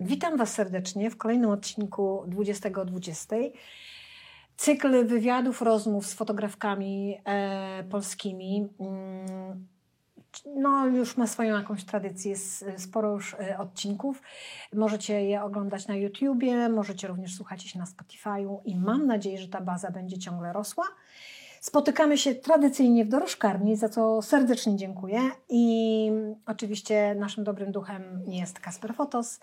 Witam Was serdecznie w kolejnym odcinku 2020. Cykl wywiadów, rozmów z fotografkami e, polskimi. Mm, no, już ma swoją jakąś tradycję, sporo już e, odcinków. Możecie je oglądać na YouTubie, możecie również słuchać ich na Spotify'u i mam nadzieję, że ta baza będzie ciągle rosła. Spotykamy się tradycyjnie w dorożkarni, za co serdecznie dziękuję. I oczywiście naszym dobrym duchem jest Kasper Fotos.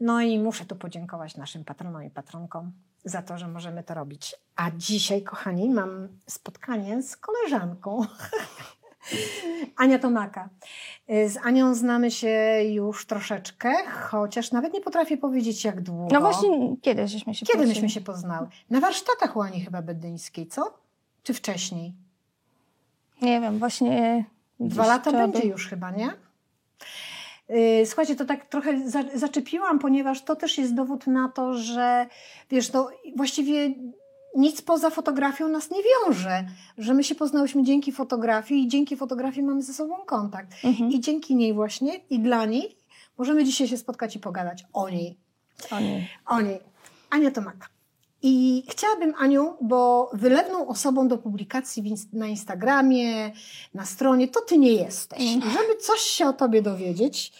No i muszę tu podziękować naszym patronom i patronkom za to, że możemy to robić. A dzisiaj, kochani, mam spotkanie z koleżanką. Ania Tomaka. Z Anią znamy się już troszeczkę, chociaż nawet nie potrafię powiedzieć jak długo. No właśnie, kiedy żeśmy się Kiedy myśmy się poznały? Na warsztatach u Ani chyba bedyńskiej, co? Czy wcześniej? Nie wiem, właśnie... Dwa lata będzie już chyba, nie? Y, słuchajcie, to tak trochę zaczepiłam, ponieważ to też jest dowód na to, że wiesz, no właściwie nic poza fotografią nas nie wiąże, że my się poznałyśmy dzięki fotografii i dzięki fotografii mamy ze sobą kontakt. Mhm. I dzięki niej właśnie i dla niej możemy dzisiaj się spotkać i pogadać o niej. O niej. O niej. Ania Tomaka. I chciałabym, Aniu, bo wylewną osobą do publikacji na Instagramie, na stronie, to ty nie jesteś. Żeby coś się o tobie dowiedzieć,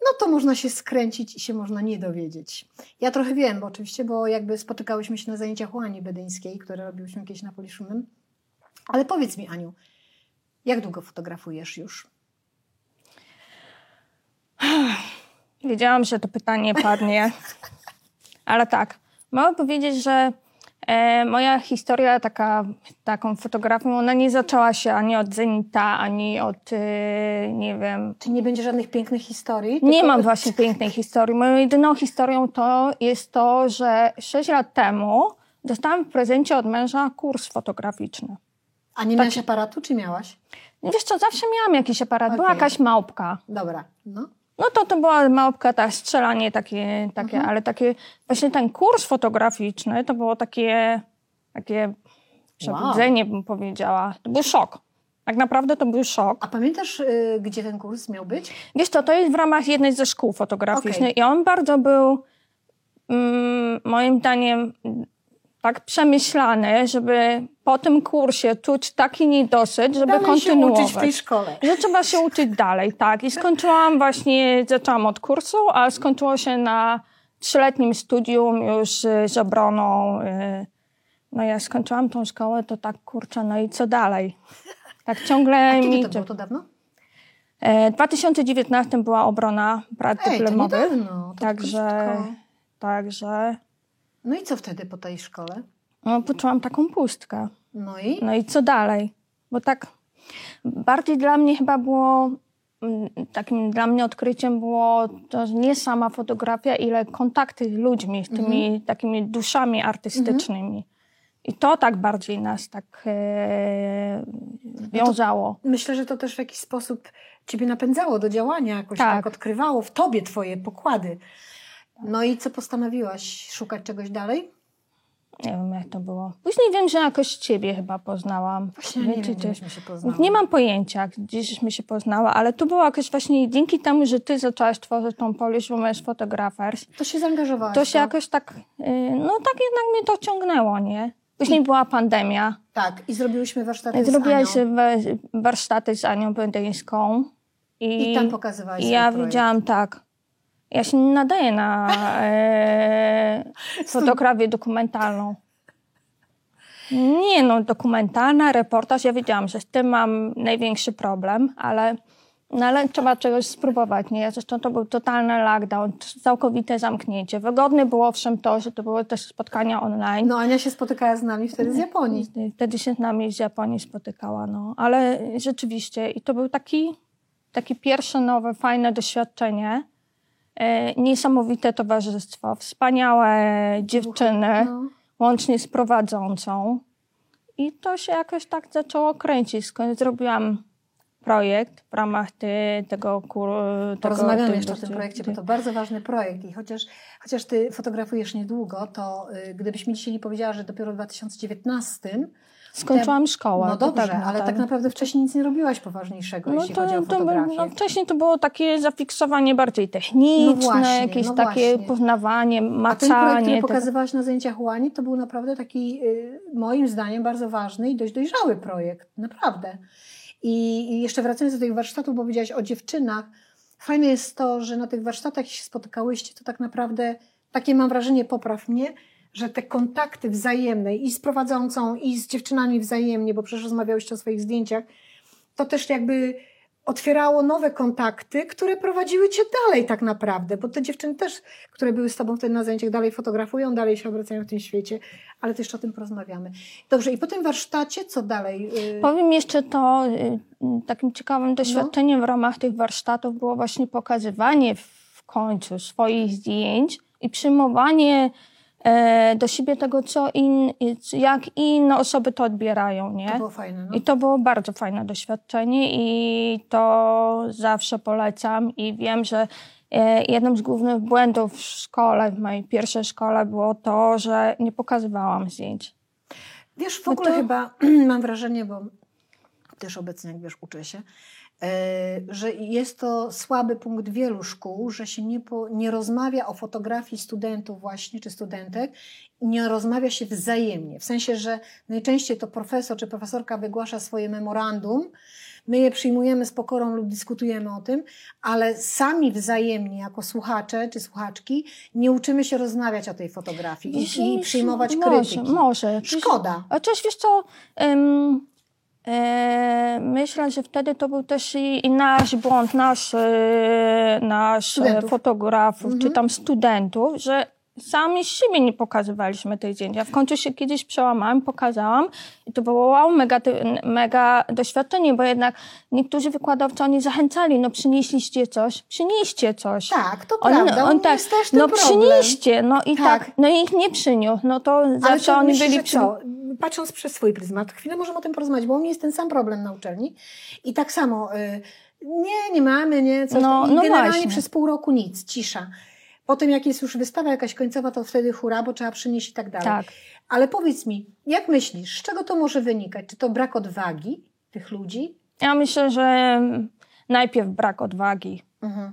no to można się skręcić i się można nie dowiedzieć. Ja trochę wiem, bo oczywiście, bo jakby spotykałyśmy się na zajęciach u Ani Bedyńskiej, które robiłyśmy kiedyś na Poliszumem. Ale powiedz mi, Aniu, jak długo fotografujesz już? Wiedziałam, że to pytanie padnie, ale tak. Mogę powiedzieć, że e, moja historia taka, taką fotografią, ona nie zaczęła się ani od Zenita, ani od, e, nie wiem... Czy nie będzie żadnych pięknych historii? Nie mam właśnie pięknej historii. Moją jedyną historią to jest to, że 6 lat temu dostałam w prezencie od męża kurs fotograficzny. A nie miałaś aparatu, czy miałaś? Wiesz co, zawsze miałam jakiś aparat. Okay. Była jakaś małpka. Dobra, no. No to to była małpka, tak, strzelanie takie, takie mhm. ale takie, właśnie ten kurs fotograficzny to było takie, takie przebudzenie wow. bym powiedziała. To był szok. Tak naprawdę to był szok. A pamiętasz, y, gdzie ten kurs miał być? Wiesz co, to jest w ramach jednej ze szkół fotograficznych okay. i on bardzo był, mm, moim zdaniem, tak przemyślane, żeby po tym kursie czuć taki niedosyt, żeby dalej kontynuować. Się uczyć w tej szkole. Że trzeba się uczyć dalej, tak. I skończyłam właśnie, zaczęłam od kursu, a skończyło się na trzyletnim studium już z obroną. Y, no ja skończyłam tą szkołę, to tak kurczę, no i co dalej? Tak ciągle a kiedy mi... to było to dawno? E, w 2019 była obrona Ej, dyplomowych. To niedawno, to także, także no i co wtedy po tej szkole? No, poczułam taką pustkę. No i? No i co dalej? Bo tak bardziej dla mnie chyba było, mm, takim dla mnie odkryciem było to nie sama fotografia, ile kontakty z ludźmi, z tymi mhm. takimi duszami artystycznymi. Mhm. I to tak bardziej nas tak e, wiązało. No myślę, że to też w jakiś sposób ciebie napędzało do działania, jakoś tak, tak odkrywało w tobie twoje pokłady. No i co postanowiłaś? Szukać czegoś dalej? Nie wiem, jak to było. Później wiem, że jakoś ciebie chyba poznałam. Właśnie nie, wiem, się poznały. Nie mam pojęcia, gdzieśmy się poznała, ale to było jakoś właśnie dzięki temu, że ty zaczęłaś tworzyć tą Polish Women's Photographers. To się zaangażowałaś. To się tak? jakoś tak, y, no tak jednak mnie to ciągnęło, nie? Później była pandemia. Tak, i zrobiłyśmy warsztaty Zrobiłaś z Anią. warsztaty z Anią Będeńską. I, I tam pokazywałaś I ja widziałam tak, ja się nie nadaję na e, fotografię dokumentalną. Nie no, dokumentalna, reportaż, ja wiedziałam, że z tym mam największy problem, ale, no, ale trzeba czegoś spróbować, nie? Zresztą to był totalny lockdown, całkowite zamknięcie. Wygodne było owszem to, że to były też spotkania online. No Ania się spotykała z nami wtedy z Japonii. Wtedy się z nami z Japonii spotykała, no. Ale rzeczywiście, i to był taki, taki pierwsze nowe, fajne doświadczenie. E, niesamowite towarzystwo, wspaniałe dziewczyny, no. łącznie z prowadzącą. I to się jakoś tak zaczęło kręcić. Skąd zrobiłam projekt w ramach ty, tego kursu. Porozmawiamy jeszcze o tym projekcie, bo to bardzo ważny projekt. I chociaż, chociaż ty fotografujesz niedługo, to y, gdybyś mi dzisiaj nie powiedziała, że dopiero w 2019 Skończyłam szkołę. No to dobrze, tak, no ale tak naprawdę wcześniej nic nie robiłaś poważniejszego, No jeśli to, chodzi o to, było- fotografię. no wcześniej to było takie zafiksowanie bardziej techniczne, No właśnie, jakieś no takie właśnie. poznawanie, A ten projekt, macanie. który pokazywałaś na zajęciach Łani, to był naprawdę taki, y, moim zdaniem, bardzo ważny i dość dojrzały projekt. Naprawdę. I, jeszcze wracając do tych warsztatów, bo powiedziałaś o dziewczynach. Fajne jest to, że na tych warsztatach, jak się spotykałyście, to tak naprawdę, takie mam wrażenie, popraw mnie, że te kontakty wzajemne i z prowadzącą, i z dziewczynami wzajemnie, bo przecież rozmawiałyście o swoich zdjęciach, to też jakby otwierało nowe kontakty, które prowadziły cię dalej tak naprawdę, bo te dziewczyny też, które były z tobą wtedy na zajęciach, dalej fotografują, dalej się obracają w tym świecie, ale też o tym porozmawiamy. Dobrze, i po tym warsztacie co dalej? Y, Powiem jeszcze to, y, takim ciekawym No. doświadczeniem w ramach tych warsztatów było właśnie pokazywanie w końcu swoich zdjęć i przyjmowanie do siebie tego, co in, jak inne osoby to odbierają, nie? To było fajne, no. I to było bardzo fajne doświadczenie i to zawsze polecam i wiem, że e, jednym z głównych błędów w szkole, w mojej pierwszej szkole było to, że nie pokazywałam zdjęć. Wiesz, w No ogóle to- chyba mam wrażenie, bo też obecnie, jak wiesz, uczę się, e, że jest to słaby punkt wielu szkół, że się nie, po, nie rozmawia o fotografii studentów właśnie, czy studentek, nie rozmawia się wzajemnie. W sensie, że najczęściej to profesor czy profesorka wygłasza swoje memorandum, my je przyjmujemy z pokorą lub dyskutujemy o tym, ale sami wzajemnie, jako słuchacze czy słuchaczki, nie uczymy się rozmawiać o tej fotografii i, i przyjmować może, krytyki. Może. Szkoda. A też wiesz co, e, myślę, że wtedy to był też i, i nasz błąd, nasz, e, nasz e, Studentów. fotografów, Mhm. czy tam studentów, że sami z siebie nie pokazywaliśmy tych zdjęć. Ja w końcu się kiedyś przełamałam, pokazałam i to było wow, mega, mega doświadczenie, bo jednak niektórzy wykładowcy, oni zachęcali, no przynieśliście coś, przynieście coś. Tak, to Oni- prawda. on on tak, jest też ten no problem. przynieście, no i Tak. tak. no i ich nie przyniósł, no to Ale zawsze to oni byli przy... co? Patrząc przez swój pryzmat, chwilę możemy o tym porozmawiać, bo u mnie jest ten sam problem na uczelni. I tak samo, y, nie, nie mamy, nie, coś No, tam. I no generalnie właśnie. przez pół roku nic, cisza. Potem jak jest już wystawa jakaś końcowa, to wtedy hura, bo trzeba przynieść i tak dalej. Tak. Ale powiedz mi, jak myślisz, z czego to może wynikać? Czy to brak odwagi tych ludzi? Ja myślę, że najpierw brak odwagi. Mhm.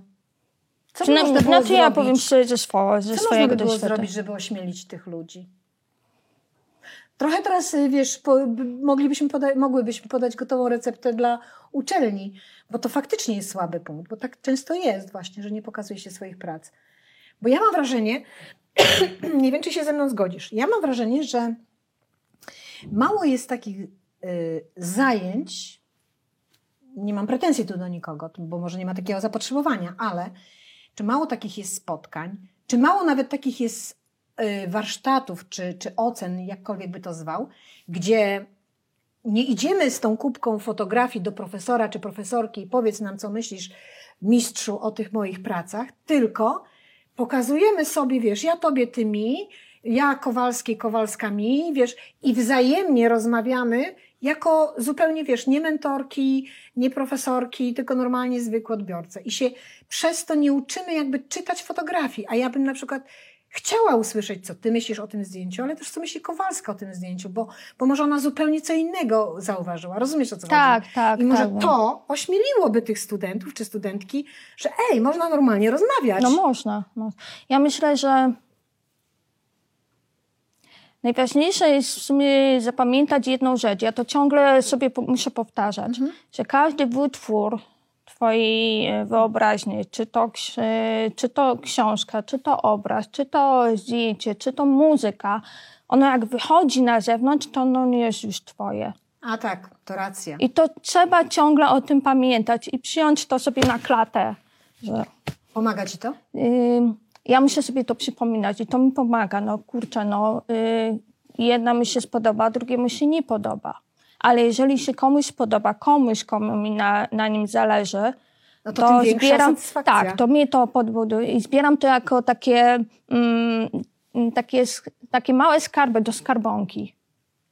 Co Przynajmniej, można było znaczy ja powiem szczerze ze Co można by było doświadczenia. zrobić, żeby ośmielić tych ludzi? Trochę teraz, y, wiesz, po, moglibyśmy poda- mogłybyśmy podać gotową receptę dla uczelni, bo to faktycznie jest słaby punkt, bo tak często jest właśnie, że nie pokazuje się swoich prac. Bo ja mam wrażenie, nie wiem, czy się ze mną zgodzisz, ja mam wrażenie, że mało jest takich y, zajęć, nie mam pretensji tu do nikogo, bo może nie ma takiego zapotrzebowania, ale czy mało takich jest spotkań, czy mało nawet takich jest y, warsztatów, czy, czy ocen, jakkolwiek by to zwał, gdzie nie idziemy z tą kubką fotografii do profesora czy profesorki i powiedz nam, co myślisz, mistrzu, o tych moich pracach, tylko pokazujemy sobie, wiesz, ja tobie, ty mi, ja Kowalskiej, Kowalska mi, wiesz, i wzajemnie rozmawiamy jako zupełnie, wiesz, nie mentorki, nie profesorki, tylko normalnie zwykłe odbiorcy. I się przez to nie uczymy jakby czytać fotografii. A ja bym na przykład chciała usłyszeć, co ty myślisz o tym zdjęciu, ale też co myśli Kowalska o tym zdjęciu, bo, bo może ona zupełnie co innego zauważyła. Rozumiesz, o co Tak, chodzi? tak, I może tak. to ośmieliłoby tych studentów czy studentki, że ej, można normalnie rozmawiać. No można. Ja myślę, że najważniejsze jest w sumie zapamiętać jedną rzecz. Ja to ciągle sobie muszę powtarzać, Mhm. że każdy wytwór twojej e, wyobraźni, czy to, e, czy to książka, czy to obraz, czy to zdjęcie, czy to muzyka, ono jak wychodzi na zewnątrz, to ono nie jest już twoje. A tak, to racja. I to trzeba ciągle o tym pamiętać i przyjąć to sobie na klatę, że Pomaga ci to? Ja muszę sobie to przypominać i to mi pomaga. No kurczę, no y, jedna mi się spodoba, drugiemu się nie podoba. Ale jeżeli się komuś podoba, komuś, komu mi na, na nim zależy, No to, większa zbieram, tak, to mnie to podbuduje i zbieram to jako takie, mm, takie, takie małe skarby do skarbonki.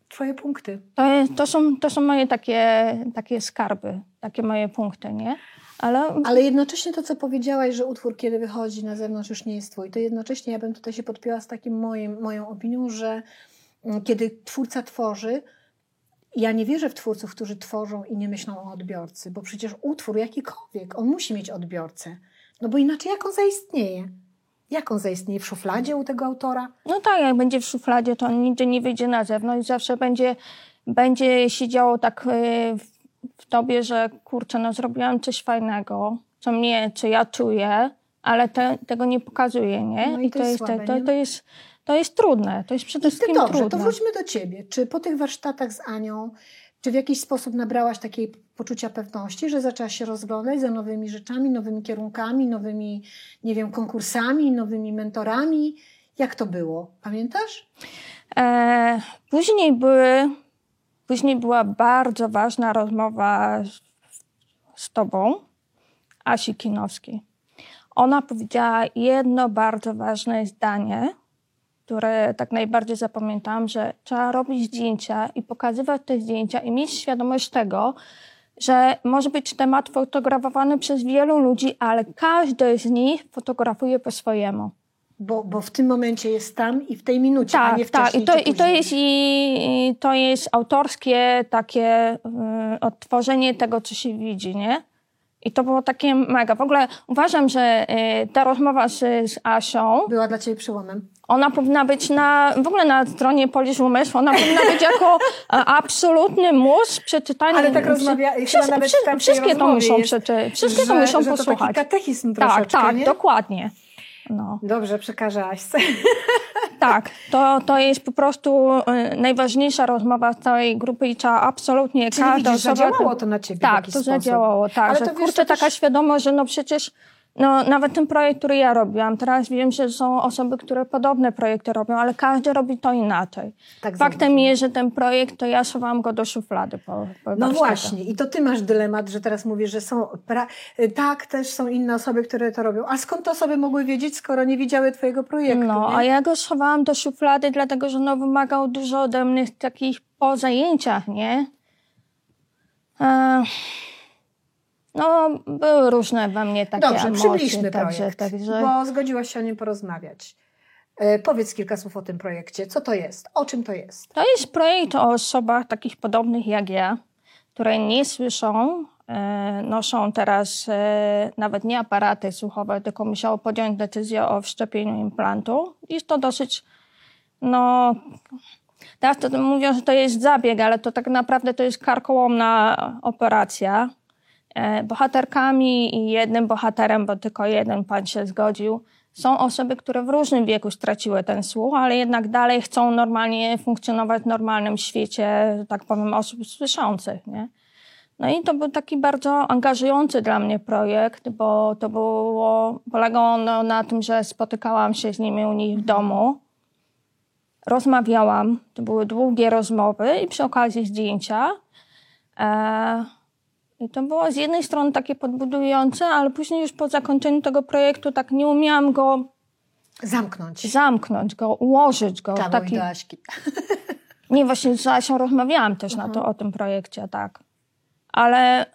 Twoje punkty. To, to, są, to są moje takie, takie skarby, takie moje punkty, nie? Ale Ale jednocześnie to, co powiedziałaś, że utwór, kiedy wychodzi na zewnątrz, już nie jest twój, to jednocześnie ja bym tutaj się podpięła z takim moim, moją opinią, że mm, kiedy twórca tworzy, ja nie wierzę w twórców, którzy tworzą i nie myślą o odbiorcy, bo przecież utwór jakikolwiek, on musi mieć odbiorcę. No bo inaczej jak on zaistnieje? Jak on zaistnieje? W szufladzie u tego autora? No tak, jak będzie w szufladzie, to on nigdy nie wyjdzie na zewnątrz. Zawsze będzie, będzie siedziało tak y, w, tobie, że kurczę, no zrobiłam coś fajnego, co mnie, co ja czuję, ale te, tego nie pokazuję, nie? No i to jest słabe, to, nie? to jest to jest trudne, to jest przede ty wszystkim dobrze, trudne. to wróćmy do ciebie. Czy po tych warsztatach z Anią, czy w jakiś sposób nabrałaś takiej poczucia pewności, że zaczęłaś się rozglądać za nowymi rzeczami, nowymi kierunkami, nowymi, nie wiem, konkursami, nowymi mentorami? Jak to było? Pamiętasz? E, później, były, później była bardzo ważna rozmowa z, z tobą, Asi Kinowskiej. Ona powiedziała jedno bardzo ważne zdanie, które tak najbardziej zapamiętałam, że trzeba robić zdjęcia i pokazywać te zdjęcia i mieć świadomość tego, że może być temat fotografowany przez wielu ludzi, ale każdy z nich fotografuje po swojemu. Bo, bo w tym momencie jest tam i w tej minucie, a nie Tak, tak. wcześniej I to, i to jest i, i to jest autorskie takie y, odtworzenie tego, co się widzi, nie? I to było takie mega. W ogóle uważam, że y, ta rozmowa z, z Asią, Była dla ciebie przełomem. Ona powinna być na, w ogóle na stronie Polish Umysł, ona powinna być jako e, absolutny mus przeczytania. Ale tak rozmawia, chyba nawet tamtej Wszystkie to muszą przeczytać, wszystkie to że- muszą że to posłuchać. taki katechizm tak, tak, nie? dokładnie. No. Dobrze, przekażę Aśce. Tak, to, to jest po prostu y, najważniejsza rozmowa z całej grupy i trzeba absolutnie Czyli każda widzisz, osoba... zadziałało to na ciebie Tak, to sposób. zadziałało, tak, Ale że to wiesz, kurczę, to też- taka świadomość, że no przecież no, nawet ten projekt, który ja robiłam, teraz wiem, że są osoby, które podobne projekty robią, ale każdy robi to inaczej. Tak Faktem jest, że ten projekt, to ja schowałam go do szuflady po, po No właśnie, i to ty masz dylemat, że teraz mówisz, że są. Pra... Tak, też są inne osoby, które to robią. A skąd te osoby mogły wiedzieć, skoro nie widziały twojego projektu? No, nie? a ja go schowałam do szuflady, dlatego że no, wymagał dużo ode mnie takich po zajęciach, nie? E, no, były różne we mnie takie Dobrze, emocje. przybliżmy także, projekt, także, bo zgodziłaś się o nim porozmawiać. E, powiedz kilka słów o tym projekcie. Co to jest? O czym to jest? To jest projekt o osobach takich podobnych jak ja, które nie słyszą, e, noszą teraz e, nawet nie aparaty słuchowe, tylko musiało podjąć decyzję o wszczepieniu implantu. Jest to dosyć, no, teraz to mówią, że to jest zabieg, ale to tak naprawdę to jest karkołomna operacja. E, Bohaterkami i jednym bohaterem, bo tylko jeden pan się zgodził, są osoby, które w różnym wieku straciły ten słuch, ale jednak dalej chcą normalnie funkcjonować w normalnym świecie, że tak powiem, osób słyszących. Nie? No i to był taki bardzo angażujący dla mnie projekt, bo to było, polegało ono na tym, że spotykałam się z nimi u nich w domu, rozmawiałam, to były długie rozmowy i przy okazji zdjęcia. E, to było z jednej strony takie podbudujące, ale później już po zakończeniu tego projektu tak nie umiałam go Zamknąć. zamknąć, go ułożyć go. Tam taki... do Aśki. Nie, właśnie z Asią rozmawiałam też na to, o tym projekcie, tak. Ale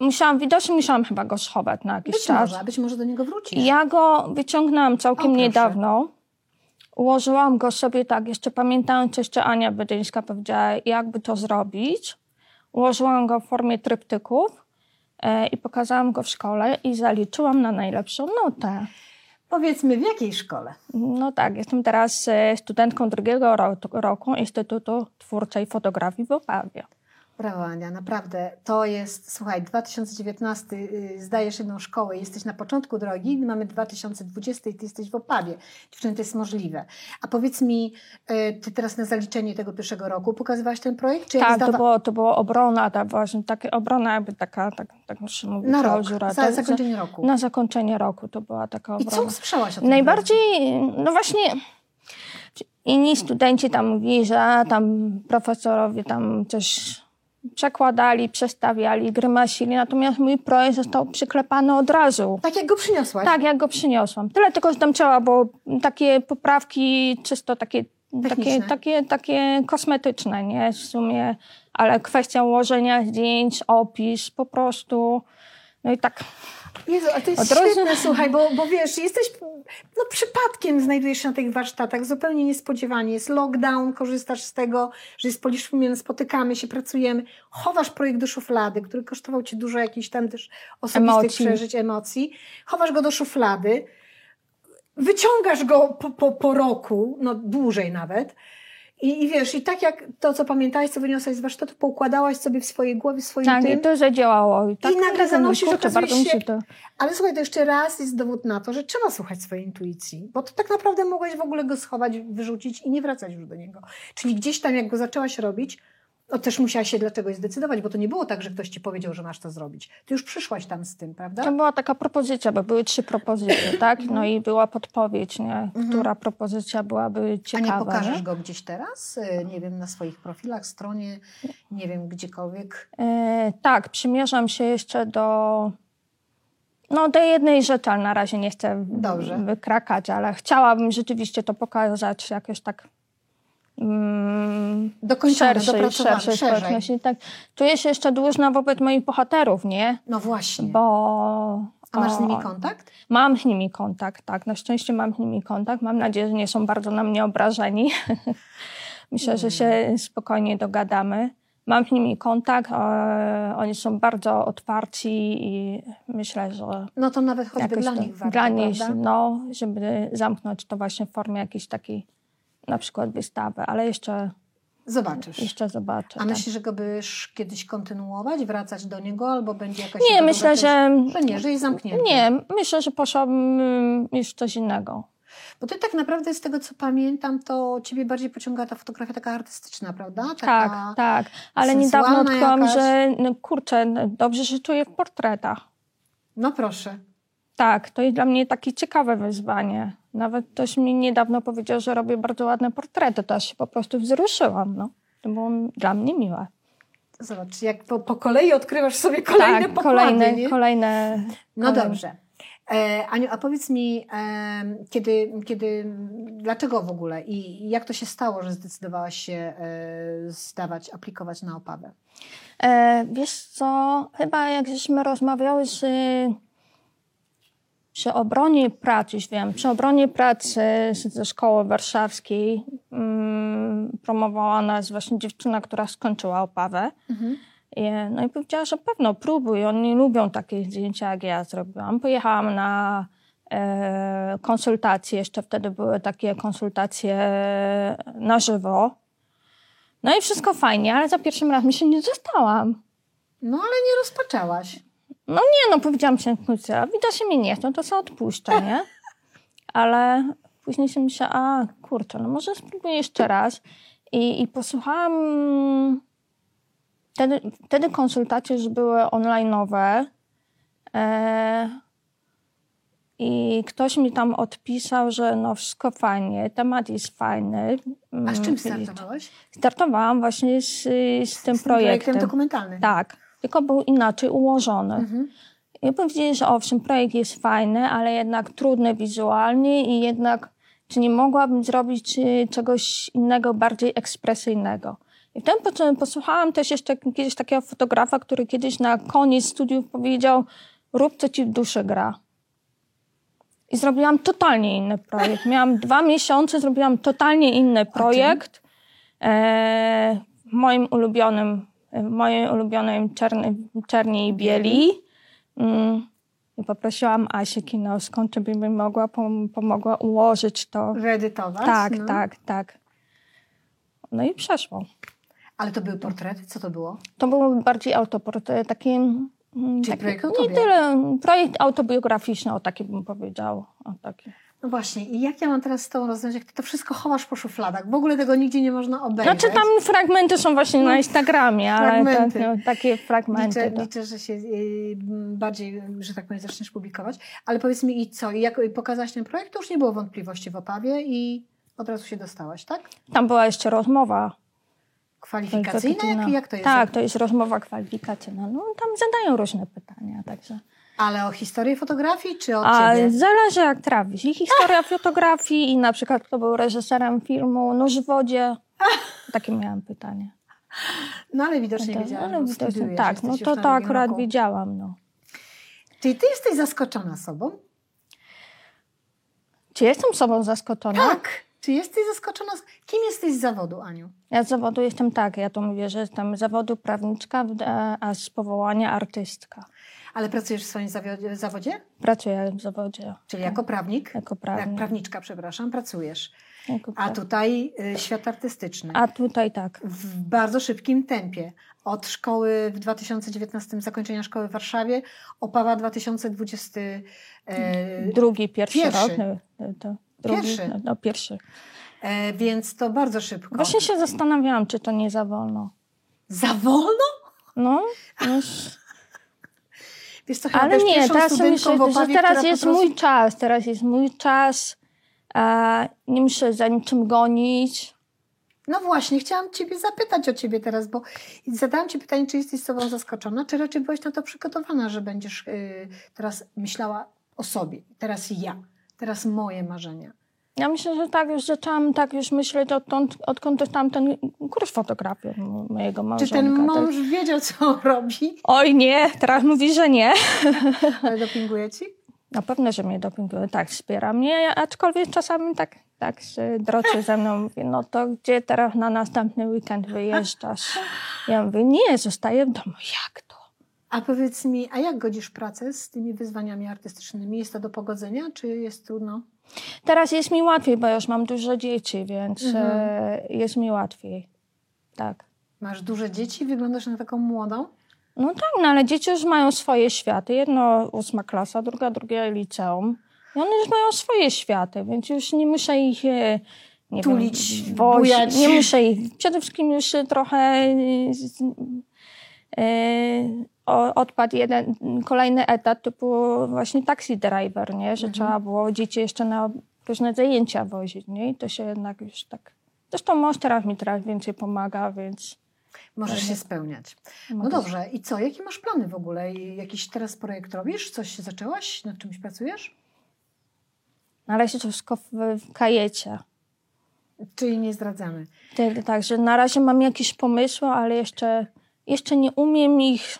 musiałam, widocznie musiałam chyba go schować na jakiś Być czas. może, być może do niego wrócisz. Ja go wyciągnęłam całkiem O, niedawno. Ułożyłam go sobie tak, jeszcze pamiętając, jeszcze Ania Bedyńska powiedziała, jakby to zrobić. Ułożyłam go w formie tryptyków e, i pokazałam go w szkole i zaliczyłam na najlepszą notę. Powiedzmy, w jakiej szkole? No tak, jestem teraz e, studentką drugiego ro- roku Instytutu Twórczej Fotografii w Opawie. Brawo Ania, naprawdę. To jest, słuchaj, 2019, y, zdajesz jedną szkołę, jesteś na początku drogi, mamy 2020 i ty jesteś w Opawie. Dziewczyny, to jest możliwe. A powiedz mi, y, ty teraz na zaliczenie tego pierwszego roku pokazywałaś ten projekt? Czy Tak, to było, to było obrona, ta właśnie, takie obrona jakby taka, tak, tak się mówi, Na rok, klauzura. za Tak, zakończenie roku. Na zakończenie roku to była taka I obrona. co usłyszałaś o tym? Najbardziej, no właśnie, inni studenci tam mówili, że tam profesorowie tam coś przekładali, przestawiali, grymasili, natomiast mój projekt został przyklepany od razu. Tak jak go przyniosłaś? Tak, jak go przyniosłam. Tyle tylko, że tam trzeba było takie poprawki czysto takie, takie, takie, takie kosmetyczne, nie? W sumie, ale kwestia ułożenia zdjęć, opis, po prostu No i tak Jezu, ale to jest Od razu- świetne, słuchaj, bo, bo wiesz, jesteś, no przypadkiem znajdujesz się na tych warsztatach, zupełnie niespodziewanie, jest lockdown, korzystasz z tego, że jest poliszumien, spotykamy się, pracujemy, chowasz projekt do szuflady, który kosztował Ci dużo jakichś tam też osobistych Emocji. przeżyć, emocji, chowasz go do szuflady, wyciągasz go po, po, po roku, no dłużej nawet, i, I wiesz, i tak jak to, co pamiętałaś, co wyniosłaś z warsztatu, poukładałaś sobie w swojej głowie, w swoim tak, tym, i to zadziałało. I, tak, I nagle zanosisz, kurczę, bardzo się- to... Ale słuchaj, to jeszcze raz jest dowód na to, że trzeba słuchać swojej intuicji, bo to tak naprawdę mogłaś w ogóle go schować, wyrzucić i nie wracać już do niego. Czyli gdzieś tam, jak go zaczęłaś robić, to też musiałaś się dlaczego zdecydować, bo to nie było tak, że ktoś ci powiedział, że masz to zrobić. Ty już przyszłaś tam z tym, prawda? To była taka propozycja, bo były trzy propozycje, tak? No i była podpowiedź, nie? która propozycja byłaby Mhm. A ciekawa. nie pokażesz nie? go gdzieś teraz? Y, Nie wiem, na swoich profilach, stronie, nie wiem, gdziekolwiek. E, tak, przymierzam się jeszcze do. No, do jednej rzeczy, ale na razie nie chcę Dobrze. wykrakać, ale chciałabym rzeczywiście to pokazać jakoś tak. Mm, Dokończone, szerszej, szerszej społeczności. Tak. Czuję się jeszcze dłużna wobec moich bohaterów, nie? No właśnie. Bo. A masz z nimi kontakt? Mam z nimi kontakt, tak. Na szczęście mam z nimi kontakt. Mam nadzieję, że nie są bardzo na mnie obrażeni. Myślę, że się spokojnie dogadamy. Mam z nimi kontakt. E, oni są bardzo otwarci i myślę, że No to nawet choćby dla nich warto, dla nich, no, żeby zamknąć to właśnie w formie jakiejś takiej na przykład wystawy, ale jeszcze, Zobaczysz. jeszcze zobaczę. A tak. myślisz, że go byś kiedyś kontynuować, wracać do niego, albo będzie jakaś Nie, myślę, że? Że nie, że jest zamknięty. nie, myślę, że poszłabym mm, już coś innego. Bo ty tak naprawdę z tego, co pamiętam, to ciebie bardziej pociąga ta fotografia taka artystyczna, prawda? Taka... Tak, tak. Ale niedawno odkryłam, jakaś. że no, kurczę, dobrze się czuję w portretach. No proszę. Tak, to jest dla mnie takie ciekawe wyzwanie. Nawet ktoś mi niedawno powiedział, że robię bardzo ładne portrety, to się po prostu wzruszyłam. No. To było dla mnie miłe. Zobacz, jak po, po kolei odkrywasz sobie kolejne tak, pokłady, kolejne, nie? kolejne. No kolejne. dobrze. E, Aniu, a powiedz mi, em, kiedy, kiedy, dlaczego w ogóle i jak to się stało, że zdecydowałaś się e, zdawać, aplikować na opawę? E, wiesz co, chyba jak żeśmy rozmawiały z, przy obronie pracy, już wiem, przy obronie pracy ze szkoły warszawskiej mm, promowała nas właśnie dziewczyna, która skończyła opawę. I, no i powiedziała, że pewno próbuj, oni lubią takie zdjęcia, jak ja zrobiłam. Pojechałam na e, konsultacje, jeszcze wtedy były takie konsultacje na żywo. No i wszystko fajnie, ale za pierwszym razem się nie dostałam. No ale nie rozpaczałaś. No nie, no powiedziałam się, kurczę, widocznie mnie nie chcą, to co odpuszczę, nie? Ale później się myślała, a kurczę, no może spróbuję jeszcze raz. I, i posłuchałam, wtedy, wtedy konsultacje już były online'owe. E, I ktoś mi tam odpisał, że no wszystko fajnie, temat jest fajny. A z czym Mm, startowałaś? Startowałam właśnie z, z tym Z tym projektem. dokumentalnym. Tak, tylko był inaczej ułożony. Mhm. I powiedzieli, że owszem, projekt jest fajny, ale jednak trudny wizualnie i jednak czy nie mogłabym zrobić y, czegoś innego, bardziej ekspresyjnego. I wtedy po- posłuchałam też jeszcze kiedyś takiego fotografa, który kiedyś na koniec studiów powiedział, rób co ci w duszy gra. I zrobiłam totalnie inny projekt. Miałam dwa miesiące, zrobiłam totalnie inny projekt. E, moim ulubionym, mojej ulubionej czerny, czerni i bieli. Mm. I poprosiłam Asię Kinowską, czy by mi mogła, pom- pomogła ułożyć to. Wyedytować? Tak, no. tak, tak. No i przeszło. Ale to były portrety? Co to było? To był bardziej autoportret, taki... mm, Czyli taki- projekt Nie tyle, projekt autobiograficzny, o taki bym powiedział. O taki. No właśnie, i jak ja mam teraz z tą rozmawiać, jak ty to wszystko chowasz po szufladach? W ogóle tego nigdzie nie można obejrzeć. Znaczy tam fragmenty są właśnie na Instagramie, ale tak, no, takie fragmenty. Liczę, to- liczę, że się y, bardziej, że tak powiem, zaczniesz publikować. Ale powiedz mi, i co? I jak pokazałaś ten projekt, to już nie było wątpliwości w Opawie i od razu się dostałaś, tak? Tam była jeszcze rozmowa. Kwalifikacyjna? Jak, jak to jest? Tak, to jest rozmowa kwalifikacyjna. No tam zadają różne pytania, także... Ale o historię fotografii, czy o A ciebie? zależy jak trafisz. I historia fotografii i na przykład kto był reżyserem filmu Nóż w wodzie. Takie miałam pytanie. No ale widocznie To- wiedziałam, ale widocznie- tak, no to to akurat roku. widziałam. No. Czyli ty jesteś zaskoczona sobą? Czy jestem sobą zaskoczona? Tak. Czy jesteś zaskoczona? Kim jesteś z zawodu, Aniu? Ja z zawodu jestem tak, ja to mówię, że jestem z zawodu prawniczka, a- a z powołania artystka. Ale pracujesz w swoim zawodzie? Pracuję w zawodzie Czyli jako prawnik? jako Jak prawnik. prawniczka, przepraszam, pracujesz. Jako A tutaj y, świat artystyczny. a tutaj tak. w bardzo szybkim tempie. Od szkoły w 2019, zakończenia szkoły w Warszawie, Opawa 2020. E, Drugi, pierwszy, pierwszy. rok. No, to drugi, Pierwszy. No, no, pierwszy. e, więc to bardzo szybko. Właśnie się zastanawiałam, czy to nie za wolno. Za wolno? No, już, Wiesz co, chyba ale nie, teraz myślę, w że Opawie, teraz jest mój czas, teraz jest mój czas. A nie muszę za niczym gonić. No właśnie, chciałam Ciebie zapytać o Ciebie teraz, bo zadałam Ci pytanie, czy jesteś sobą zaskoczona, czy raczej byłaś na to przygotowana, że będziesz y, teraz myślała o sobie. Teraz ja, teraz moje marzenia. Ja myślę, że tak już zaczęłam tak już myśleć odtąd, odkąd dostałam ten kurs fotografii mo- mojego Czy małżonka. ten Tak. mąż wiedział, co robi? Oj nie, teraz mówi, że nie. Ale dopinguje Ci? Na pewno, że mnie dopinguje. Tak, wspiera mnie, aczkolwiek czasami tak, tak się droczy ze mną. Mówi, no to gdzie teraz na następny weekend wyjeżdżasz? Ja mówię, nie, zostaję w domu. Jak to? A powiedz mi, a jak godzisz pracę z tymi wyzwaniami artystycznymi? Jest to do pogodzenia, czy jest trudno? Teraz jest mi łatwiej, bo już mam dużo dzieci, więc Mhm. e, jest mi łatwiej. Tak. Masz duże dzieci, wyglądasz na taką młodą? No tak, no ale dzieci już mają swoje światy. Jedno ósma klasa, druga drugie liceum. I one już mają swoje światy, więc już nie muszę ich e, nie Tulić, wiem, wozić. bujać. Nie muszę ich. Przede wszystkim już trochę o- odpadł jeden kolejny etat typu właśnie taxi driver, nie? Że trzeba było dzieci jeszcze na różne zajęcia wozić, nie? I to się jednak już tak... Zresztą mąż teraz mi teraz więcej pomaga, więc... Możesz się spełniać. No dobrze, i co? Jakie masz plany w ogóle? Jakiś teraz projekt robisz? Coś zaczęłaś? Nad czymś pracujesz? Na razie to wszystko w, w kajecie. Czyli nie zdradzamy. Także na razie mam jakieś pomysły, ale jeszcze, jeszcze nie umiem ich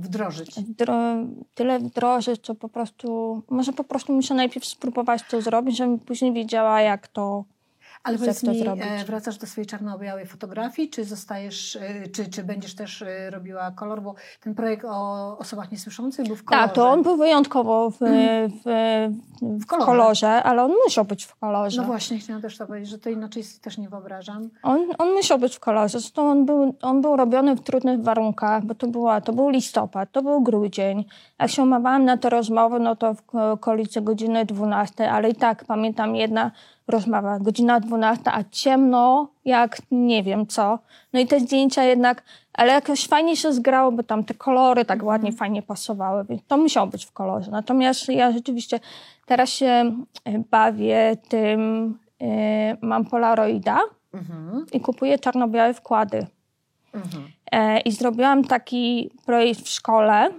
Wdrożyć. wdro- tyle wdrożyć, co po prostu... Może po prostu muszę najpierw spróbować to zrobić, żebym później wiedziała, jak to... Ale powiedz mi, zrobić? e, wracasz do swojej czarno-białej fotografii, czy zostajesz, e, czy, czy będziesz też e, robiła kolor? Bo ten projekt o osobach niesłyszących był w kolorze. Tak, to on był wyjątkowo w, w, w, kolorze. kolorze. ale on musiał być w kolorze. No właśnie, chciałam też to powiedzieć, że to inaczej też nie wyobrażam. On, on musiał być w kolorze. Zresztą on był, on był robiony w trudnych warunkach, bo to, była, to był listopad, to był grudzień. Jak się umawiałam na te rozmowy, no to w ko- okolicy godziny 12, ale i tak pamiętam jedna rozmowa, godzina 12, a ciemno jak nie wiem co. No i te zdjęcia jednak, ale jakoś fajnie się zgrało, bo tam te kolory tak ładnie, fajnie pasowały, więc to musiało być w kolorze. Natomiast ja rzeczywiście teraz się e, bawię tym, e, mam Polaroida, Mhm. i kupuję czarno-białe wkłady. Mhm. E, I zrobiłam taki projekt w szkole.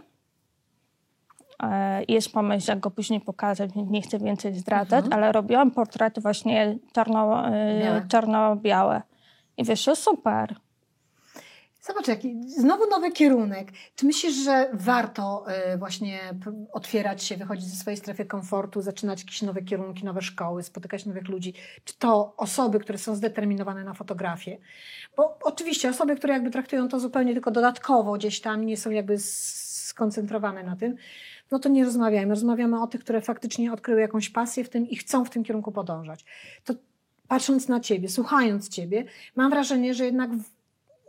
E, jest pomysł, jak go później pokazać, więc nie chcę więcej zdradzać, ale robiłam portrety właśnie czarno, e, Białe. czarno-białe. I wyszło super. Zobacz, jaki znowu nowy kierunek. Czy myślisz, że warto y, właśnie otwierać się, wychodzić ze swojej strefy komfortu, zaczynać jakieś nowe kierunki, nowe szkoły, spotykać nowych ludzi? Czy to osoby, które są zdeterminowane na fotografię? Bo oczywiście osoby, które jakby traktują to zupełnie tylko dodatkowo gdzieś tam, nie są jakby skoncentrowane na tym, no to nie rozmawiamy. Rozmawiamy o tych, które faktycznie odkryły jakąś pasję w tym i chcą w tym kierunku podążać. To patrząc na Ciebie, słuchając Ciebie, mam wrażenie, że jednak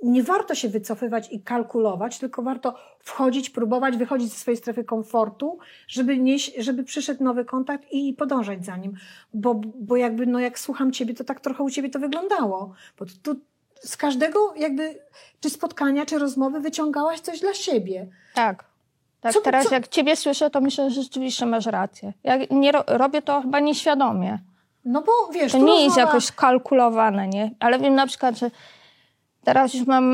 nie warto się wycofywać i kalkulować, tylko warto wchodzić, próbować, wychodzić ze swojej strefy komfortu, żeby, nieść, żeby przyszedł nowy kontakt i podążać za nim. Bo, bo jakby, no jak słucham Ciebie, to tak trochę u Ciebie to wyglądało. Bo tu z każdego jakby, czy spotkania, czy rozmowy wyciągałaś coś dla siebie. Tak. Tak, Co- teraz co- jak ciebie słyszę, to myślę, że rzeczywiście masz rację. Jak nie ro- robię to chyba nieświadomie. No bo wiesz, To nie jest jakoś skalkulowane, nie? Ale wiem na przykład, że teraz już mam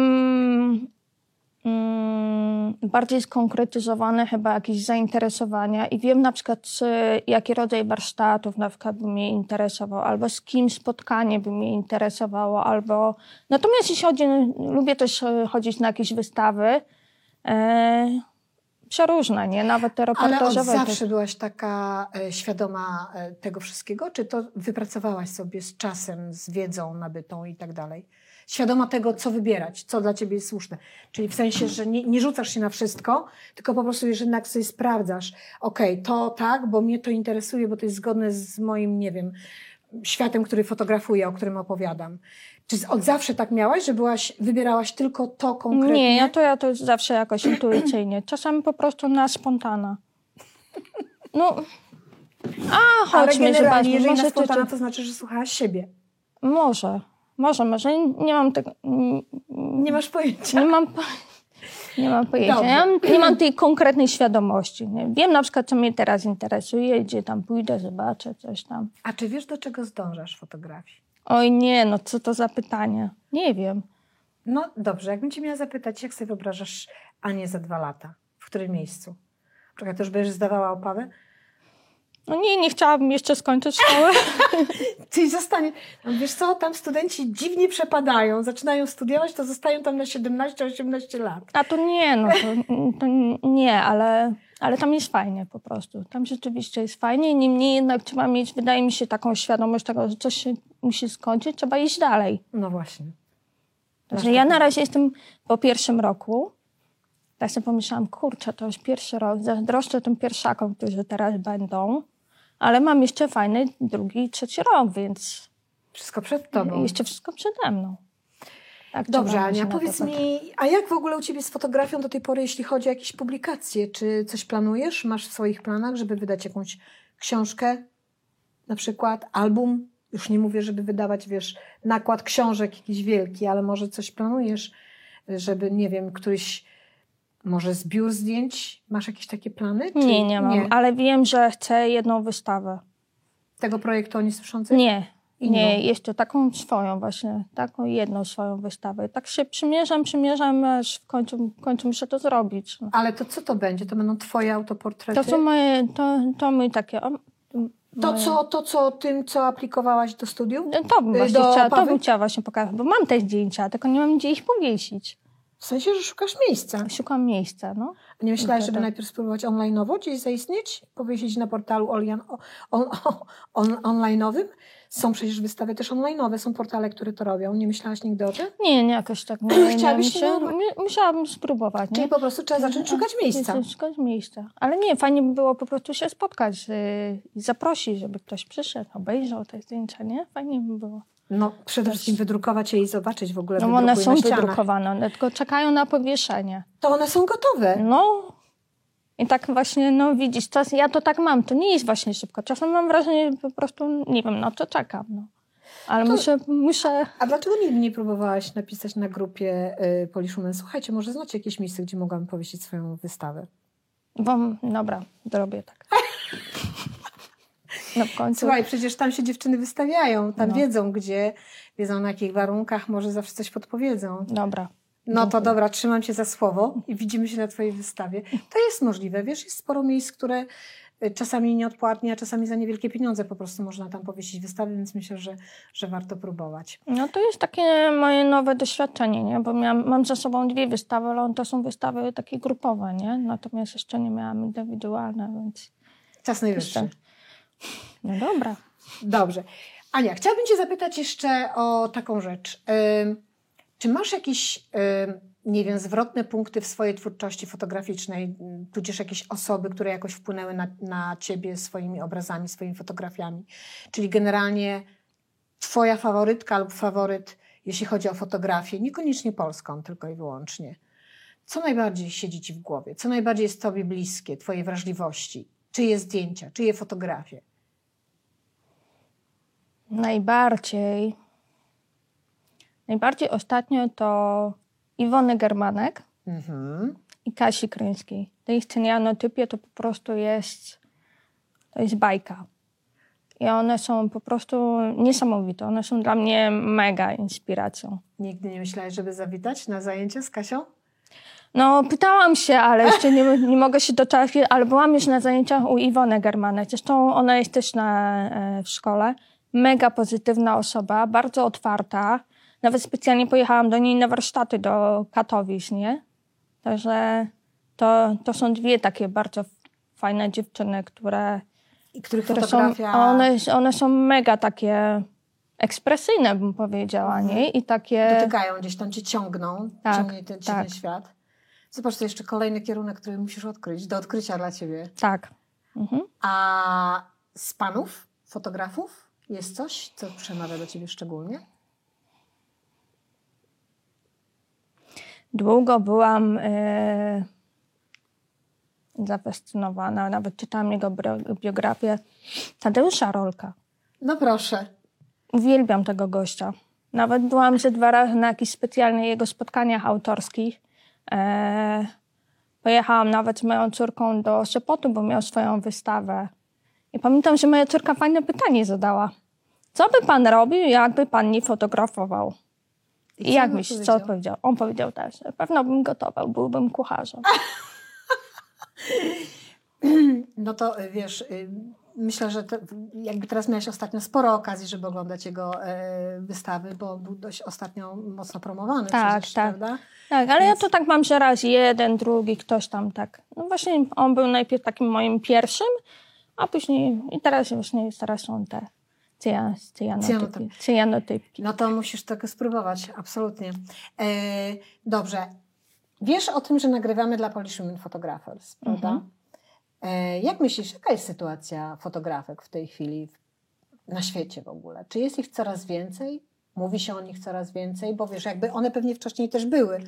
mm, bardziej skonkretyzowane chyba jakieś zainteresowania i wiem na przykład, czy, jaki rodzaj warsztatów na przykład by mnie interesował, albo z kim spotkanie by mnie interesowało, albo... Natomiast jeśli chodzi, lubię też e, chodzić na jakieś wystawy, e, przeróżne, nie? Nawet te Ale od reportażowe. też. zawsze byłaś taka e, świadoma e, tego wszystkiego? Czy to wypracowałaś sobie z czasem, z wiedzą nabytą i tak dalej? Świadoma tego, co wybierać, co dla ciebie jest słuszne. Czyli w sensie, że nie, nie rzucasz się na wszystko, tylko po prostu już jednak sobie sprawdzasz, okej, to tak, bo mnie to interesuje, bo to jest zgodne z moim, nie wiem, światem, który fotografuję, o którym opowiadam. Czy od zawsze tak miałaś, że byłaś, wybierałaś tylko to konkretnie? Nie, ja to, ja to zawsze jakoś intuicyjnie. Czasami po prostu na spontana. No, a Ale chodźmy, generalnie, zobaczmy. jeżeli Może na spontana, to, znaczy, że słuchałaś siebie. może, może, może. Nie mam tego... Nie, masz pojęcia. nie mam... po- Nie mam pojęcia. Ja nie mam tej konkretnej świadomości. Nie? Wiem na przykład, co mnie teraz interesuje, gdzie tam pójdę, zobaczę coś tam. A czy wiesz, do czego zdążasz w fotografii? Oj nie, no co to za pytanie? Nie wiem. No dobrze, jakbym cię miała zapytać, jak sobie wyobrażasz Anię za dwa lata? W którym miejscu? Czekaj, to już będziesz zdawała opawę? No nie, nie chciałabym jeszcze skończyć szkołę. Ty zostanie. No, wiesz co, tam studenci dziwnie przepadają, zaczynają studiować, to zostają tam na 17-18 lat. A to nie, no to, to nie, ale, ale tam jest fajnie po prostu. Tam rzeczywiście jest fajnie. Niemniej jednak trzeba mieć, wydaje mi się, taką świadomość tego, że coś się musi skończyć, trzeba iść dalej. No właśnie. Masz Że ja na razie jestem po pierwszym roku. Tak sobie pomyślałam, kurczę, to już pierwszy rok, zazdroszczę tym pierwszakom, którzy teraz będą, ale mam jeszcze fajny drugi trzeci rok, więc Wszystko przed tobą. jeszcze wszystko przede mną. Tak, Dobrze, Ania, powiedz patrzeć. mi, a jak w ogóle u Ciebie z fotografią do tej pory, jeśli chodzi o jakieś publikacje? Czy coś planujesz? Masz w swoich planach, żeby wydać jakąś książkę, na przykład album? Już nie mówię, żeby wydawać, wiesz, nakład książek jakiś wielki, ale może coś planujesz, żeby, nie wiem, któryś, może zbiór zdjęć? Masz jakieś takie plany? Czy Nie, nie mam, ale wiem, że chcę jedną wystawę. Tego projektu o niesłyszących? Nie, Inną. nie, jeszcze taką swoją właśnie, taką jedną swoją wystawę. Tak się przymierzam, przymierzam, aż w końcu, w końcu muszę to zrobić. No. Ale to co to będzie? To będą Twoje autoportrety? To są moje, to, to mój takie... o, To, moje- co, to, co tym, co aplikowałaś do studiów? To bym właśnie do chciała, to bym chciała właśnie pokazać, bo mam te zdjęcia, tylko nie mam gdzie ich powiesić. W sensie, że szukasz miejsca. Szukam miejsca, no. Nie myślałaś, No żeby najpierw spróbować online'owo gdzieś zaistnieć? Powiesić na portalu on, on, online'owym? Są przecież wystawy też online'owe, są portale, które to robią. Nie myślałaś nigdy o tym? Nie, nie jakoś tak nie, nie Chciałabyś się, spróbować? mi- Musiałabym spróbować, Czyli nie? po prostu trzeba zacząć szukać miejsca. Jest- Szukać miejsca. Ale nie, fajnie by było po prostu się spotkać yy, i zaprosić, żeby ktoś przyszedł, obejrzał te zdjęcia, nie? Fajnie by było. No, przede wszystkim wydrukować je i zobaczyć w ogóle No one są wydrukowane, one tylko czekają na powieszenie. To one są gotowe. No i tak właśnie, no widzisz, czas, ja to tak mam, to nie jest właśnie szybko. Czasem mam wrażenie, że po prostu, nie wiem, no to czekam, no. Ale To- muszę, muszę, A dlaczego nigdy nie próbowałaś napisać na grupie y, Poliszumen? Słuchajcie, może znacie jakieś miejsce, gdzie mogłam powiesić swoją wystawę? bo, dobra, zrobię tak. No w końcu. Słuchaj, przecież tam się dziewczyny wystawiają, tam No. wiedzą gdzie, wiedzą na jakich warunkach, może zawsze coś podpowiedzą. Dobra. No to dobra, trzymam cię za słowo i widzimy się na twojej wystawie. To jest możliwe, wiesz, jest sporo miejsc, które y, czasami nieodpłatnie, a czasami za niewielkie pieniądze po prostu można tam powiesić wystawy, więc myślę, że, że warto próbować. No to jest takie moje nowe doświadczenie, nie? Bo miałam, mam za sobą dwie wystawy, ale to są wystawy takie grupowe, nie? Natomiast jeszcze nie miałam indywidualne, więc Czas najwyższy. No dobra. Dobrze. Ania, chciałabym cię zapytać jeszcze o taką rzecz. Ym, Czy masz jakieś, ym, nie wiem, zwrotne punkty w swojej twórczości fotograficznej, ym, tudzież jakieś osoby, które jakoś wpłynęły na, na ciebie swoimi obrazami, swoimi fotografiami? Czyli generalnie twoja faworytka lub faworyt, jeśli chodzi o fotografię, niekoniecznie polską, tylko i wyłącznie. Co najbardziej siedzi ci w głowie? Co najbardziej jest tobie bliskie, twojej wrażliwości? Czyje zdjęcia, czyje fotografie? Najbardziej, najbardziej ostatnio to Iwony Germanek Mhm. i Kasi Kryńskiej. Te ich scenianotypie to po prostu jest, to jest bajka. I one są po prostu niesamowite. One są dla mnie mega inspiracją. Nigdy nie myślałeś, żeby zawitać na zajęcie z Kasią? No, pytałam się, ale jeszcze nie, nie mogę się doczekać, ale byłam już na zajęciach u Iwony Germanek. Zresztą ona jest też na, e, w szkole. Mega pozytywna osoba, bardzo otwarta. Nawet specjalnie pojechałam do niej na warsztaty do Katowic, nie? Także to, to są dwie takie bardzo fajne dziewczyny, które, I których które są, fotografia... a one, one są mega takie ekspresyjne, bym powiedziała, nie? I takie... dotykają gdzieś tam, cię ciągną, Tak, ciągnie ten, tak. świat. Zobacz, to jeszcze kolejny kierunek, który musisz odkryć, do odkrycia dla ciebie. Tak. Mhm. A z panów, fotografów, jest coś, co przemawia do ciebie szczególnie? Długo byłam e, zafascynowana, nawet czytałam jego biografię Tadeusza Rolka. No proszę. Uwielbiam tego gościa. Nawet byłam ze dwa razy na jakichś specjalnych jego spotkaniach autorskich. E, pojechałam nawet z moją córką do Sopotu, bo miał swoją wystawę. I pamiętam, że moja córka fajne pytanie zadała. Co by pan robił, jakby pan nie fotografował? I, jak myślisz, co odpowiedział? On powiedział też, na pewno bym gotował, byłbym kucharzem. No to y, wiesz, y, myślę, że te, jakby teraz miałeś ostatnio sporo okazji, żeby oglądać jego e, wystawy, bo był dość ostatnio mocno promowany Tak, przecież, tak. prawda? Tak, ale Więc- ja to tak mam, że raz jeden, drugi, ktoś tam tak. No właśnie on był najpierw takim moim pierwszym, a później i teraz właśnie teraz są te cyja- cyjanotypki. No to musisz tego spróbować, absolutnie. E, dobrze. Wiesz o tym, że nagrywamy dla Polish Women Photographers, prawda? Mhm. E, jak myślisz, jaka jest sytuacja fotografek w tej chwili na świecie w ogóle? Czy jest ich coraz więcej? Mówi się o nich coraz więcej? Bo wiesz, jakby one pewnie wcześniej też były,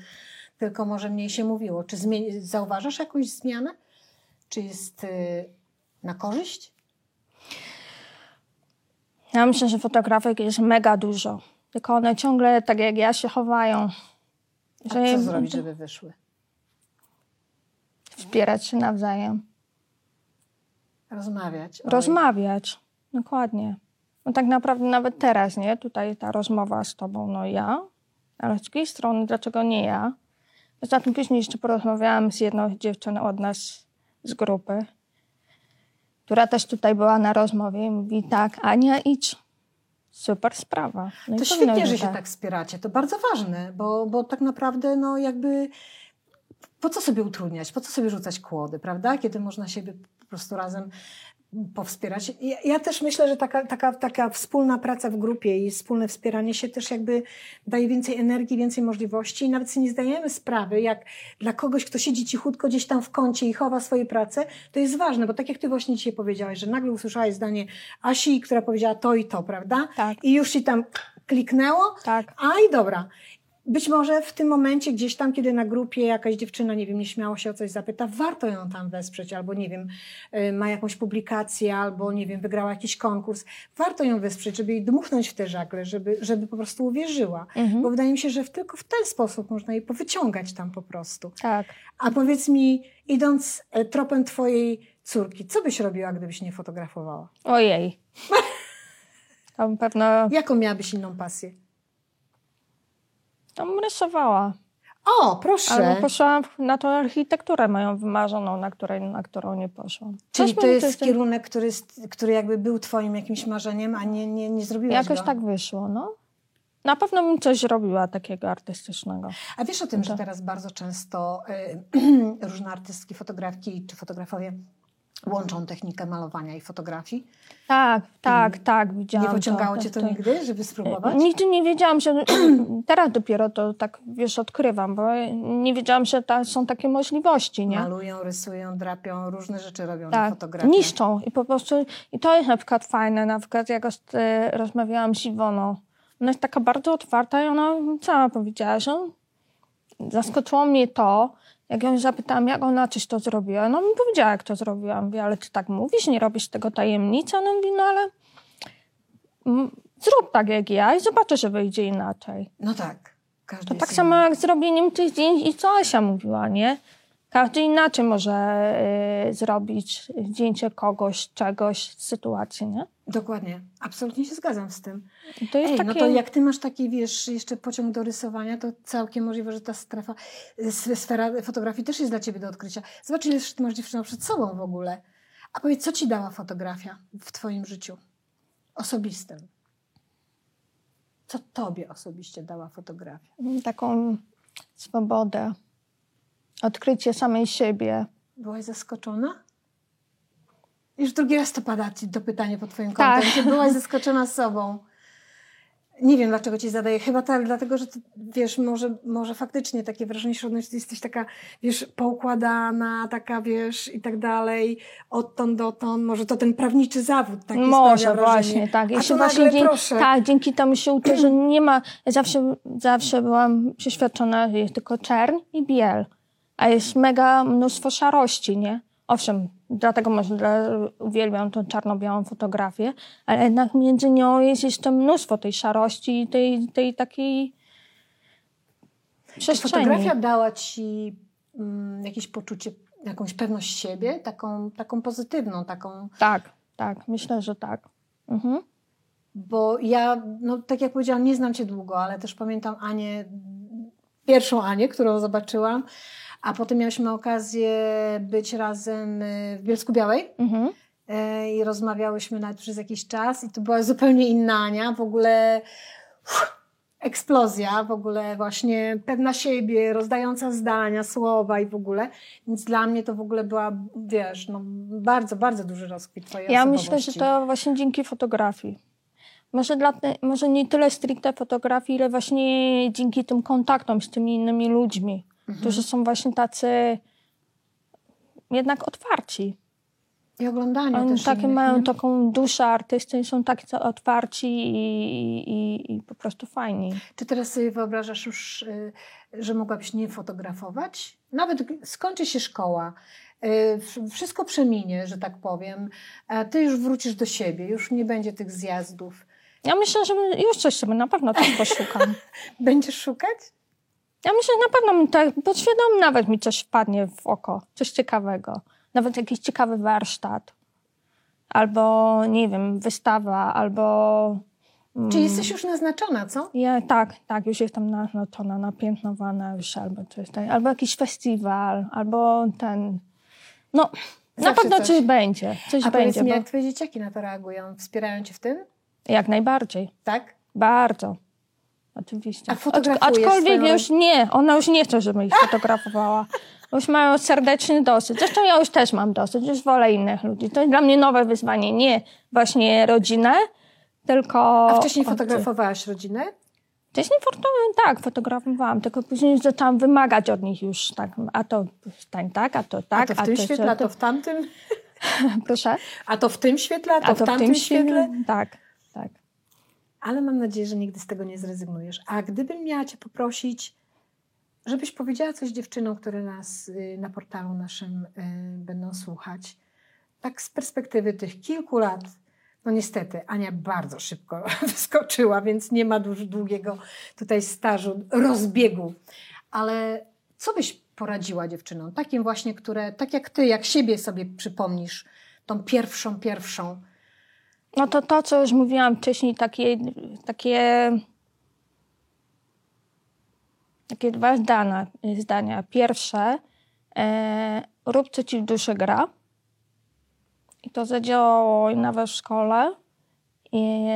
tylko może mniej się mówiło. Czy zauważasz jakąś zmianę? Czy jest y, na korzyść? Ja myślę, że fotografek jest mega dużo. Tylko one ciągle, tak jak ja, się chowają. A Że co zrobić, żeby wyszły? Wspierać się nawzajem. Rozmawiać. Oj. Rozmawiać. Dokładnie. No tak naprawdę nawet teraz, nie? Tutaj ta rozmowa z tobą, no ja. Ale z drugiej strony, dlaczego nie ja? Poza tym później jeszcze porozmawiałam z jedną dziewczyną od nas z grupy, która też tutaj była na rozmowie i mówi tak, Ania idź. Super sprawa. No To świetnie, że się tak wspieracie. To bardzo ważne, bo, bo tak naprawdę, no jakby, po co sobie utrudniać, po co sobie rzucać kłody, prawda? Kiedy można siebie po prostu razem powspierać. Ja, ja też myślę, że taka, taka, taka wspólna praca w grupie i wspólne wspieranie się też jakby daje więcej energii, więcej możliwości i nawet sobie nie zdajemy sprawy, jak dla kogoś, kto siedzi cichutko gdzieś tam w kącie i chowa swoje prace, to jest ważne, bo tak jak ty właśnie dzisiaj powiedziałaś, że nagle usłyszałaś zdanie Asi, która powiedziała to i to, prawda? Tak. I już ci tam kliknęło, Tak. a i dobra. Być może w tym momencie, gdzieś tam, kiedy na grupie jakaś dziewczyna, nie wiem, nieśmiało się o coś zapyta, warto ją tam wesprzeć, albo nie wiem, y, ma jakąś publikację, albo nie wiem, wygrała jakiś konkurs. Warto ją wesprzeć, żeby jej dmuchnąć w te żagle, żeby, żeby po prostu uwierzyła. Mhm. Bo wydaje mi się, że w- tylko w ten sposób można jej powyciągać tam po prostu. Tak. A powiedz mi, idąc e, tropem twojej córki, co byś robiła, gdybyś nie fotografowała? Ojej. To pewno Jaką miałabyś inną pasję? Tam rysowała. O, proszę! Albo poszłam na tą architekturę moją wymarzoną, na, której, na którą nie poszłam. Czyli Coś to jest coś- kierunek, który, który jakby był twoim jakimś marzeniem, a nie, nie, nie zrobiłaś Jakoś go. tak wyszło, no. Na pewno bym coś robiła takiego artystycznego. A wiesz o tym, że Tak. teraz bardzo często y, różne artystki, fotografki czy fotografowie łączą technikę malowania i fotografii? Tak, tak, tak, Nie widziałam pociągało to, cię to to- nigdy, żeby spróbować? Nigdy nie wiedziałam, że teraz dopiero to tak, wiesz, odkrywam, bo nie wiedziałam, że ta, są takie możliwości, nie? Malują, rysują, drapią, różne rzeczy robią na Tak, fotografii. niszczą i po prostu, i to jest na przykład fajne, na przykład jak e, rozmawiałam z Iwoną, ona jest taka bardzo otwarta i ona sama powiedziała, że zaskoczyło mnie to, jak ją zapytałam, jak ona coś to zrobiła, no mi powiedziała, jak to zrobiła, mówię, ale ty tak mówisz, nie robisz z tego tajemnicy, ona mówi, no ale zrób tak jak ja i zobaczę, że wyjdzie inaczej. No tak. Każdy To tak samo jak zrobieniem tych zdjęć i co Asia mówiła, nie? Każdy inaczej może y, zrobić zdjęcie kogoś, czegoś, sytuacji, nie? Dokładnie. Absolutnie się zgadzam z tym. To jest Ej, takie... no to jak ty masz taki, wiesz, jeszcze pociąg do rysowania, to całkiem możliwe, że ta strefa, sfera fotografii też jest dla ciebie do odkrycia. Zobacz, ile ty masz dziewczynę przed sobą w ogóle. A powiedz, co ci dała fotografia w twoim życiu osobistym? Co tobie osobiście dała fotografia? Taką swobodę. Odkrycie samej siebie. Byłaś zaskoczona? Już drugi raz to pada ci to pytanie pod twoim kątem. Tak. Byłaś zaskoczona sobą? Nie wiem, dlaczego ci zadaję. Chyba tak, dlatego, że ty, wiesz, może, może faktycznie takie wrażenie środne, że ty jesteś taka, wiesz, poukładana, taka, wiesz, i tak dalej, odtąd dotąd. Może to ten prawniczy zawód taki Może właśnie, tak. Się właśnie dzięki, proszę. tak, dzięki temu się uczę, że nie ma. Ja zawsze, zawsze byłam przeświadczona, że jest tylko czern i biel, a jest mega mnóstwo szarości, nie? Owszem, dlatego może dla, uwielbiam tą czarno-białą fotografię, ale jednak między nią jest jeszcze mnóstwo tej szarości i tej, tej takiej przestrzeni. fotografia dała ci mm, jakieś poczucie, jakąś pewność siebie, taką, taką pozytywną, taką Tak, tak, myślę, że tak. Mhm. Bo ja, no tak jak powiedziałam, nie znam Cię długo, ale też pamiętam Anię, pierwszą Anię, którą zobaczyłam, a potem miałyśmy okazję być razem y, w Bielsku Białej. Mhm. y, i rozmawiałyśmy nawet przez jakiś czas i to była zupełnie inna Ania, w ogóle eksplozja, w ogóle właśnie pewna siebie, rozdająca zdania, słowa i w ogóle, więc dla mnie to w ogóle była, wiesz, no bardzo, bardzo duży rozkwit Twojej Ja myślę, że to właśnie dzięki fotografii. Może, dla, może nie tyle stricte fotografii, ile właśnie dzięki tym kontaktom z tymi innymi ludźmi, którzy są właśnie tacy jednak otwarci. I oglądanie Oni też takie innych, mają nie? taką duszę artysty są tak otwarci i, i, i po prostu fajni. Czy teraz sobie wyobrażasz już, y, że mogłabyś nie fotografować? Nawet skończy się szkoła, y, wszystko przeminie, że tak powiem, a ty już wrócisz do siebie, już nie będzie tych zjazdów. Ja myślę, że już coś sobie na pewno tam poszukam. Będziesz szukać? Ja myślę, że na pewno mi tak podświadomie nawet mi coś wpadnie w oko, coś ciekawego. Nawet jakiś ciekawy warsztat. Albo, nie wiem, wystawa, albo... Czy jesteś już naznaczona, co? Ja, tak, tak, już jestem naznaczona, napiętnowana już, albo coś tak, albo jakiś festiwal, albo ten... No, na Zawsze pewno coś. coś, będzie, coś A będzie, mi, bo jak twoje dzieciaki na to reagują? Wspierają cię w tym? jak najbardziej, Tak? bardzo. Oczywiście. A fotografujesz Aczkolwiek swoją- już nie, ona już nie chce, żebym ich fotografowała. Już mają serdeczny dosyć. Zresztą ja już też mam dosyć, już wolę innych ludzi. To jest dla mnie nowe wyzwanie. Nie właśnie rodzinę, tylko... A wcześniej obcych. fotografowałaś rodzinę? Wcześniej foto, tak, fotografowałam, tylko później zaczęłam wymagać od nich już tak, a to stań tak, a to tak, a to w tym świetle, a to w tamtym? Proszę? A to w tym świetle, a to, A w to w tamtym tym świetle? świetle? Tak, tak. Ale mam nadzieję, że nigdy z tego nie zrezygnujesz. A gdybym miała Cię poprosić, żebyś powiedziała coś dziewczynom, które nas y, na portalu naszym y, będą słuchać, tak z perspektywy tych kilku lat, no niestety, Ania bardzo szybko wyskoczyła, więc nie ma dużo długiego tutaj stażu, rozbiegu. Ale co byś poradziła dziewczynom? Takim właśnie, które, tak jak Ty, jak siebie sobie przypomnisz, tą pierwszą, pierwszą, No to to, co już mówiłam wcześniej, takie, takie, takie dwa zdania. zdania. Pierwsze, e, rób co ci w duszy gra. I to zadziałało i nawet w szkole, i,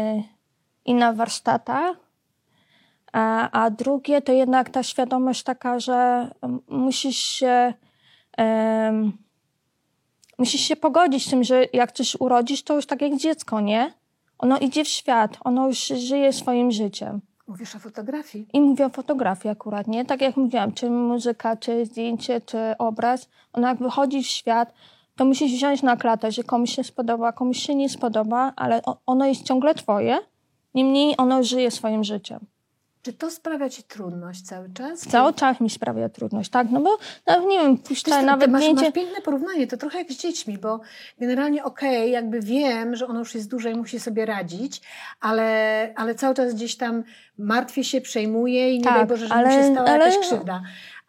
i na warsztatach. A, a drugie to jednak ta świadomość taka, że musisz się... musisz się pogodzić z tym, że jak coś urodzisz, to już tak jak dziecko, nie? Ono idzie w świat, ono już żyje swoim życiem. mówisz o fotografii. I mówię o fotografii akurat, nie? Tak jak mówiłam, czy muzyka, czy zdjęcie, czy obraz, ono jak wychodzi w świat, to musisz wziąć na klatę, że komuś się spodoba, komuś się nie spodoba, ale ono jest ciągle twoje, niemniej ono żyje swoim życiem. Czy to sprawia Ci trudność cały czas? Cały czas mi sprawia trudność, tak? No bo nawet nie wiem, Ty, puszczę ty, nawet masz, zdjęcie... masz piękne porównanie, to trochę jak z dziećmi, bo generalnie okej, jakby wiem, że ono już jest duże i musi sobie radzić, ale, ale cały czas gdzieś tam martwię się, przejmuję i nie Tak, daj Boże, że ale- mu się stała ale- jakaś krzywda.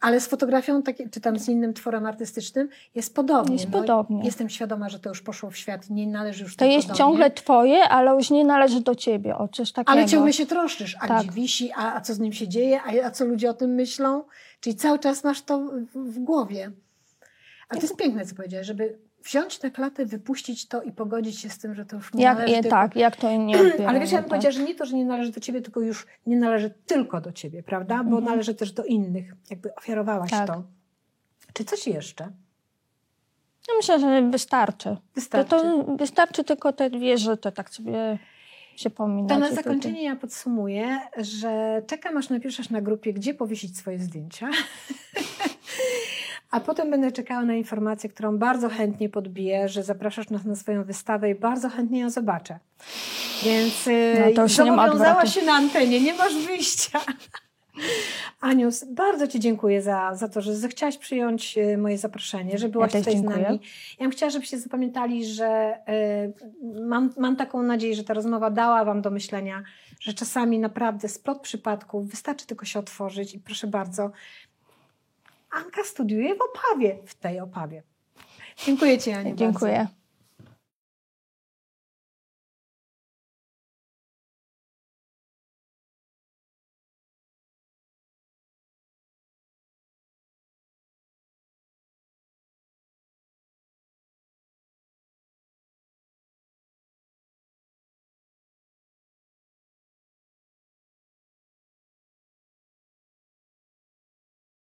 Ale z fotografią, takie, czy tam z innym tworem artystycznym jest podobnie. Jest podobnie. Jestem świadoma, że to już poszło w świat, nie należy już To jest do ciągle twoje, ale już nie należy do ciebie. O, coś takiego. Ale ciągle się troszczysz, a Tak. gdzie wisi, a, a co z nim się dzieje, a, a co ludzie o tym myślą. Czyli cały czas masz to w, w głowie. A to jest piękne, co powiedziałeś, żeby wziąć na klatę, wypuścić to i pogodzić się z tym, że to już nie Jak, należy je, tylko... tak, jak to nie odbiera. Ale wiesz, ja bym to- powiedziała, że nie to, że nie należy do ciebie, tylko już nie należy tylko do ciebie, prawda? Bo Mhm. należy też do innych. Jakby ofiarowałaś Tak. to. Czy coś jeszcze? No myślę, że wystarczy. Wystarczy. To, to wystarczy tylko te dwie żyte, tak sobie przypominać. To na zakończenie ja podsumuję, że czekam aż napiszesz na grupie, gdzie powiesić swoje zdjęcia. A potem będę czekała na informację, którą bardzo chętnie podbiję, że zapraszasz nas na swoją wystawę i bardzo chętnie ją zobaczę. Więc No to już zobowiązała się na antenie, nie masz wyjścia. Aniu, bardzo Ci dziękuję za, za to, że zechciałaś przyjąć e, moje zaproszenie, że byłaś też tutaj dziękuję. z nami. Ja bym chciała, żebyście zapamiętali, że e, mam, mam taką nadzieję, że ta rozmowa dała Wam do myślenia, że czasami naprawdę splot przypadków, wystarczy tylko się otworzyć i proszę bardzo, Anka studiuje w Opawie, w tej Opawie. Dziękuję Ci, Aniu. bardzo. Dziękuję.